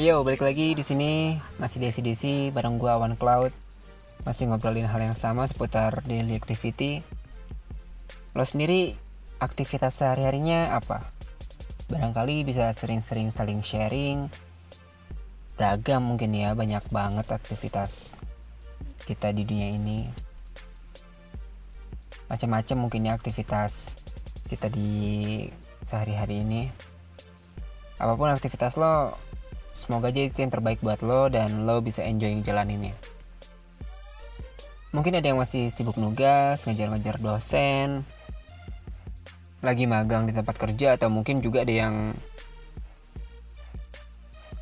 Yo, balik lagi di sini masih Desi Desi bareng gua One Cloud. Masih ngobrolin hal yang sama seputar daily activity. Lo sendiri aktivitas sehari-harinya apa? Barangkali bisa sering-sering saling sharing. Beragam mungkin ya, banyak banget aktivitas kita di dunia ini. Macam-macam mungkin ya aktivitas kita di sehari-hari ini. Apa pun aktivitas lo, Semoga aja itu yang terbaik buat lo dan lo bisa enjoy ngejalaninnya. Mungkin ada yang masih sibuk nugas, ngejar-ngejar dosen, lagi magang di tempat kerja atau mungkin juga ada yang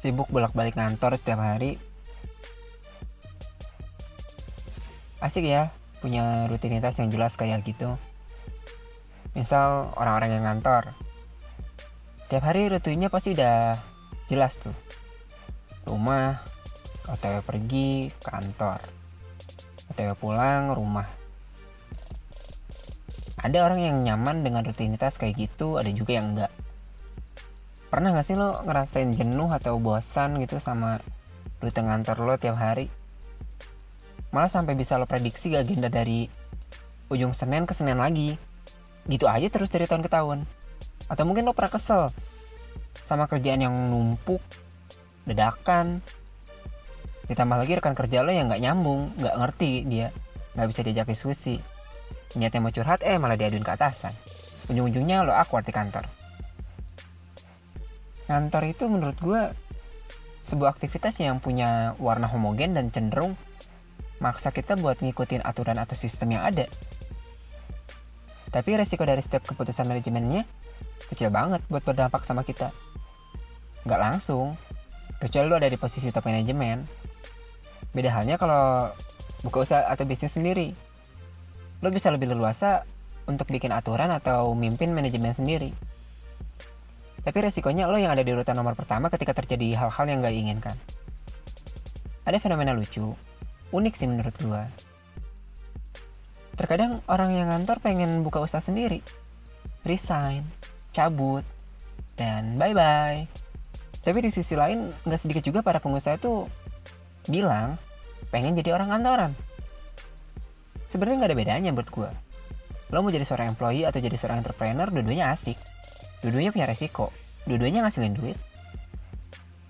sibuk bolak-balik kantor setiap hari. Asik ya, punya rutinitas yang jelas kayak gitu. Misal orang-orang yang kantor, tiap hari rutinnya pasti udah jelas tuh rumah otw pergi kantor. Otw pulang rumah. Ada orang yang nyaman dengan rutinitas kayak gitu ada juga yang enggak. Pernah gak sih lo ngerasain jenuh atau bosan gitu sama rute kantor lo tiap hari? Malah sampai bisa lo prediksi agenda dari ujung Senin ke Senin lagi. Gitu aja terus dari tahun ke tahun. Atau mungkin lo pernah kesel sama kerjaan yang numpuk dadakan. Ditambah lagi rekan kerja lo yang nggak nyambung nggak ngerti dia nggak bisa diajak diskusi. Niatnya mau curhat eh malah diaduin ke atasan. Ujung-ujungnya lo awkward di kantor. Kantor itu menurut gue sebuah aktivitas yang punya warna homogen dan cenderung maksa kita buat ngikutin aturan atau sistem yang ada. Tapi resiko dari setiap keputusan manajemennya kecil banget buat berdampak sama kita. Nggak langsung kecuali lo ada di posisi top manajemen beda halnya kalau buka usaha atau bisnis sendiri. Lo bisa lebih leluasa untuk bikin aturan atau mimpin manajemen sendiri. Tapi resikonya lo yang ada di urutan nomor pertama ketika terjadi hal-hal yang gak diinginkan. Ada fenomena lucu unik sih menurut gua. Terkadang orang yang ngantor pengen buka usaha sendiri. Resign cabut dan bye bye tapi di sisi lain, nggak sedikit juga para pengusaha itu bilang pengen jadi orang kantoran. Sebenarnya nggak ada bedanya menurut gue. Lo mau jadi seorang employee atau jadi seorang entrepreneur, dua-duanya asik. Dua-duanya punya resiko. Dua-duanya ngasilin duit.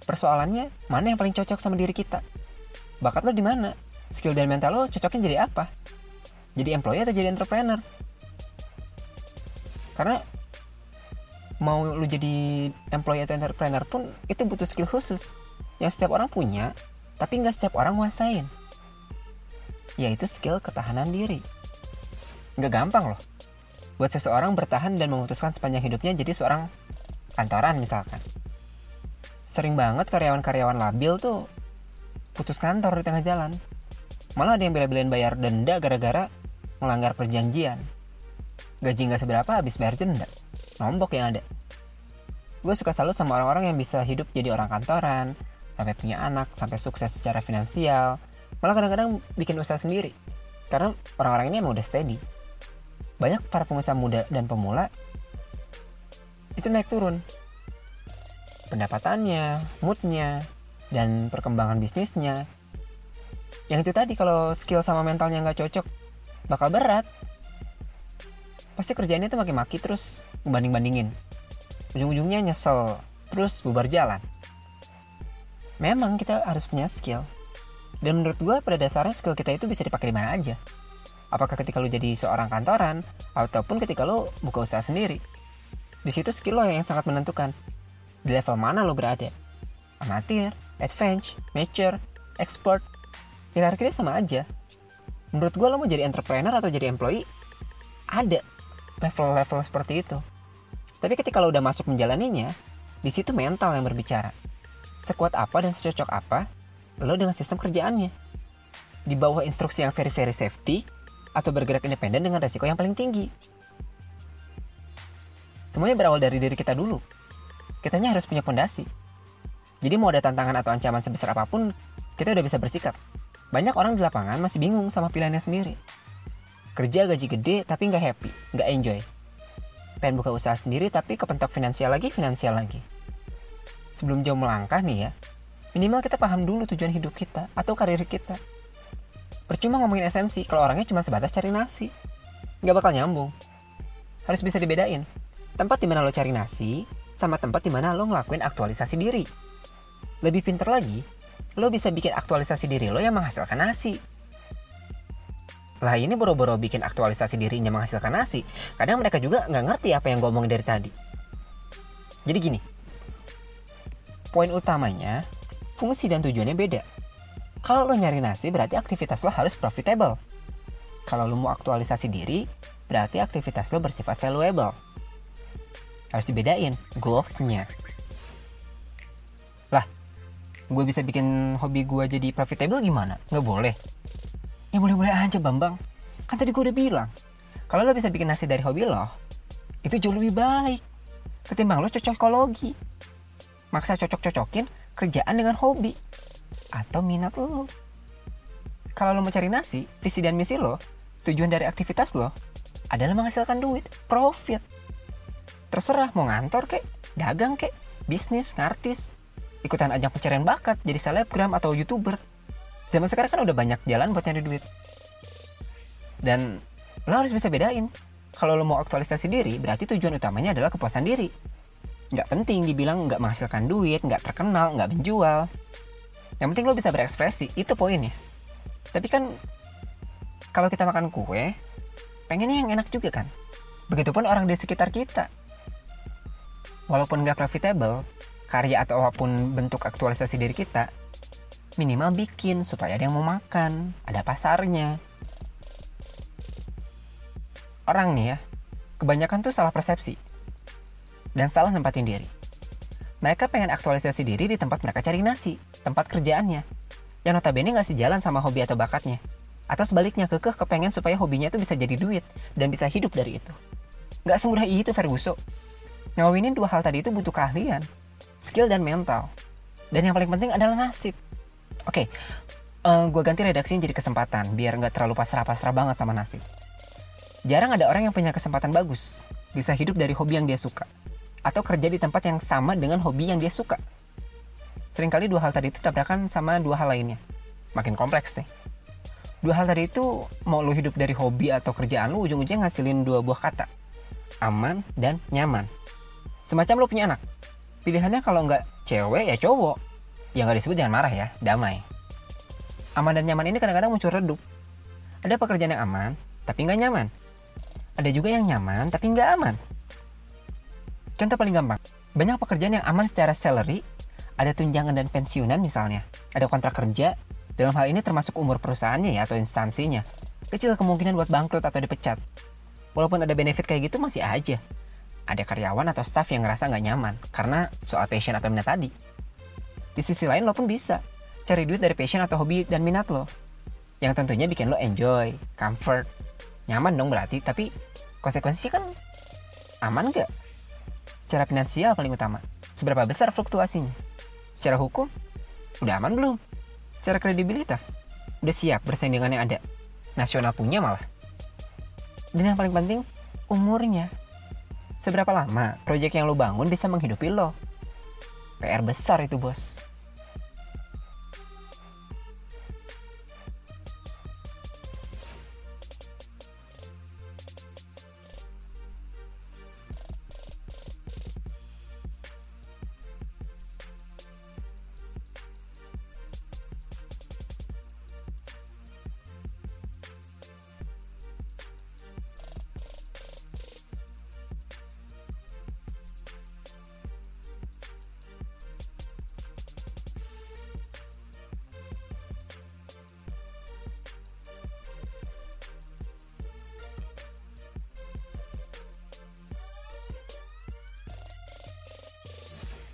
Persoalannya, mana yang paling cocok sama diri kita? Bakat lo di mana? Skill dan mental lo cocoknya jadi apa? Jadi employee atau jadi entrepreneur? Karena mau lu jadi employee atau entrepreneur pun itu butuh skill khusus. Yang setiap orang punya tapi nggak setiap orang nguasain. Yaitu skill ketahanan diri. Nggak gampang loh. Buat seseorang bertahan dan memutuskan sepanjang hidupnya jadi seorang kantoran misalkan. Sering banget karyawan-karyawan labil tuh putus kantor di tengah jalan. Malah ada yang bela-belain bayar denda gara-gara melanggar perjanjian. Gaji nggak seberapa habis bayar denda nombok yang ada. Gue suka salut sama orang-orang yang bisa hidup jadi orang kantoran, sampai punya anak, sampai sukses secara finansial, malah kadang-kadang bikin usaha sendiri. Karena orang-orang ini emang udah steady. Banyak para pengusaha muda dan pemula itu naik turun. Pendapatannya, moodnya, dan perkembangan bisnisnya. Yang itu tadi kalau skill sama mentalnya nggak cocok, bakal berat. Pasti kerjaannya tuh maki-maki terus banding-bandingin. Ujung-ujungnya nyesel, terus bubar jalan. Memang kita harus punya skill. Dan menurut gue pada dasarnya skill kita itu bisa dipakai di mana aja. Apakah ketika lu jadi seorang kantoran, ataupun ketika lu buka usaha sendiri. Di situ skill lo yang sangat menentukan. Di level mana lo berada. Amatir, advance, mature, expert. Hierarkinya sama aja. Menurut gue lo mau jadi entrepreneur atau jadi employee, ada level-level seperti itu. Tapi ketika lo udah masuk menjalaninya, Di situ mental yang berbicara. Sekuat apa dan secocok apa lo dengan sistem kerjaannya. Di bawah instruksi yang very very safety atau bergerak independen dengan resiko yang paling tinggi. Semuanya berawal dari diri kita dulu. Kitanya harus punya pondasi. Jadi mau ada tantangan atau ancaman sebesar apa pun, kita udah bisa bersikap. Banyak orang di lapangan masih bingung sama pilihannya sendiri. Kerja gaji gede tapi nggak happy, nggak enjoy. Pengen buka usaha sendiri tapi kepentok finansial lagi, finansial lagi. Sebelum jauh melangkah nih ya, minimal kita paham dulu tujuan hidup kita atau karir kita. Percuma ngomongin esensi kalau orangnya cuma sebatas cari nasi. Nggak bakal nyambung. Harus bisa dibedain. Tempat di mana lo cari nasi, sama tempat di mana lo ngelakuin aktualisasi diri. Lebih pinter lagi, lo bisa bikin aktualisasi diri lo yang menghasilkan nasi. Lah ini boro-boro bikin aktualisasi dirinya menghasilkan nasi, kadang mereka juga nggak ngerti apa yang gue omongin dari tadi. Jadi gini, poin utamanya, fungsi dan tujuannya beda. Kalau lo nyari nasi berarti aktivitas lo harus profitable. Kalau lo mau aktualisasi diri, berarti aktivitas lo bersifat valuable. Harus dibedain goals-nya. Lah, gue bisa bikin hobi gue jadi profitable gimana? Nggak boleh. Ya boleh-boleh aja Bambang. Kan tadi gue udah bilang, kalau lo bisa bikin nasi dari hobi lo, itu jauh lebih baik. Ketimbang lo cocokologi. Maksa cocok-cocokin kerjaan dengan hobi. Atau minat lo. Kalau lo mau cari nasi, visi dan misi lo, tujuan dari aktivitas lo, adalah menghasilkan duit, profit. Terserah mau ngantor kek, dagang kek, bisnis, ngartis, ikutan ajang pencarian bakat, jadi selebgram atau youtuber. Zaman sekarang kan udah banyak jalan buat nyari duit. Dan lo harus bisa bedain. Kalau lo mau aktualisasi diri, berarti tujuan utamanya adalah kepuasan diri. Nggak penting dibilang nggak menghasilkan duit, nggak terkenal, nggak menjual. Yang penting lo bisa berekspresi, itu poinnya. Tapi kan kalau kita makan kue, pengennya yang enak juga kan. Begitupun orang di sekitar kita. Walaupun nggak profitable, karya atau apa pun bentuk aktualisasi diri kita, minimal bikin supaya ada yang mau makan, ada pasarnya. Orang nih ya, kebanyakan tuh salah persepsi dan salah nempatin diri. Mereka pengen aktualisasi diri di tempat mereka cari nasi, tempat kerjaannya, yang notabene nggak sejalan sama hobi atau bakatnya. Atau sebaliknya, kekeh kepengen supaya hobinya itu bisa jadi duit dan bisa hidup dari itu. Nggak semudah itu Ferguso. Ngawinin dua hal tadi itu butuh keahlian, skill dan mental. Dan yang paling penting adalah nasib. Oke, eh, gue ganti redaksinya jadi kesempatan biar nggak terlalu pasrah-pasrah banget sama nasib. Jarang ada orang yang punya kesempatan bagus, bisa hidup dari hobi yang dia suka, atau kerja di tempat yang sama dengan hobi yang dia suka. Seringkali dua hal tadi itu tabrakan sama dua hal lainnya. Makin kompleks nih. Dua hal tadi itu mau lu hidup dari hobi atau kerjaan lu ujung-ujungnya ngasilin dua buah kata. Aman dan nyaman. Semacam lu punya anak. Pilihannya kalau nggak cewek ya cowok. Yang nggak disebut jangan marah ya, damai. Aman dan nyaman ini kadang-kadang muncul redup. Ada pekerjaan yang aman, tapi nggak nyaman. Ada juga yang nyaman, tapi nggak aman. Contoh paling gampang, banyak pekerjaan yang aman secara salary, ada tunjangan dan pensiunan misalnya, ada kontrak kerja, dalam hal ini termasuk umur perusahaannya ya atau instansinya. Kecil kemungkinan buat bangkrut atau dipecat. Walaupun ada benefit kayak gitu masih aja. Ada karyawan atau staff yang ngerasa nggak nyaman karena soal passion atau minat tadi. Di sisi lain lo pun bisa cari duit dari passion atau hobi dan minat lo. Yang tentunya bikin lo enjoy, comfort, nyaman dong berarti. Tapi konsekuensinya kan aman nggak? Secara finansial paling utama. Seberapa besar fluktuasinya? Secara hukum, udah aman belum? Secara kredibilitas, udah siap bersaing dengan yang ada. Nasional punya malah. Dan yang paling penting, umurnya. Seberapa lama proyek yang lo bangun bisa menghidupi lo? PR besar itu bos.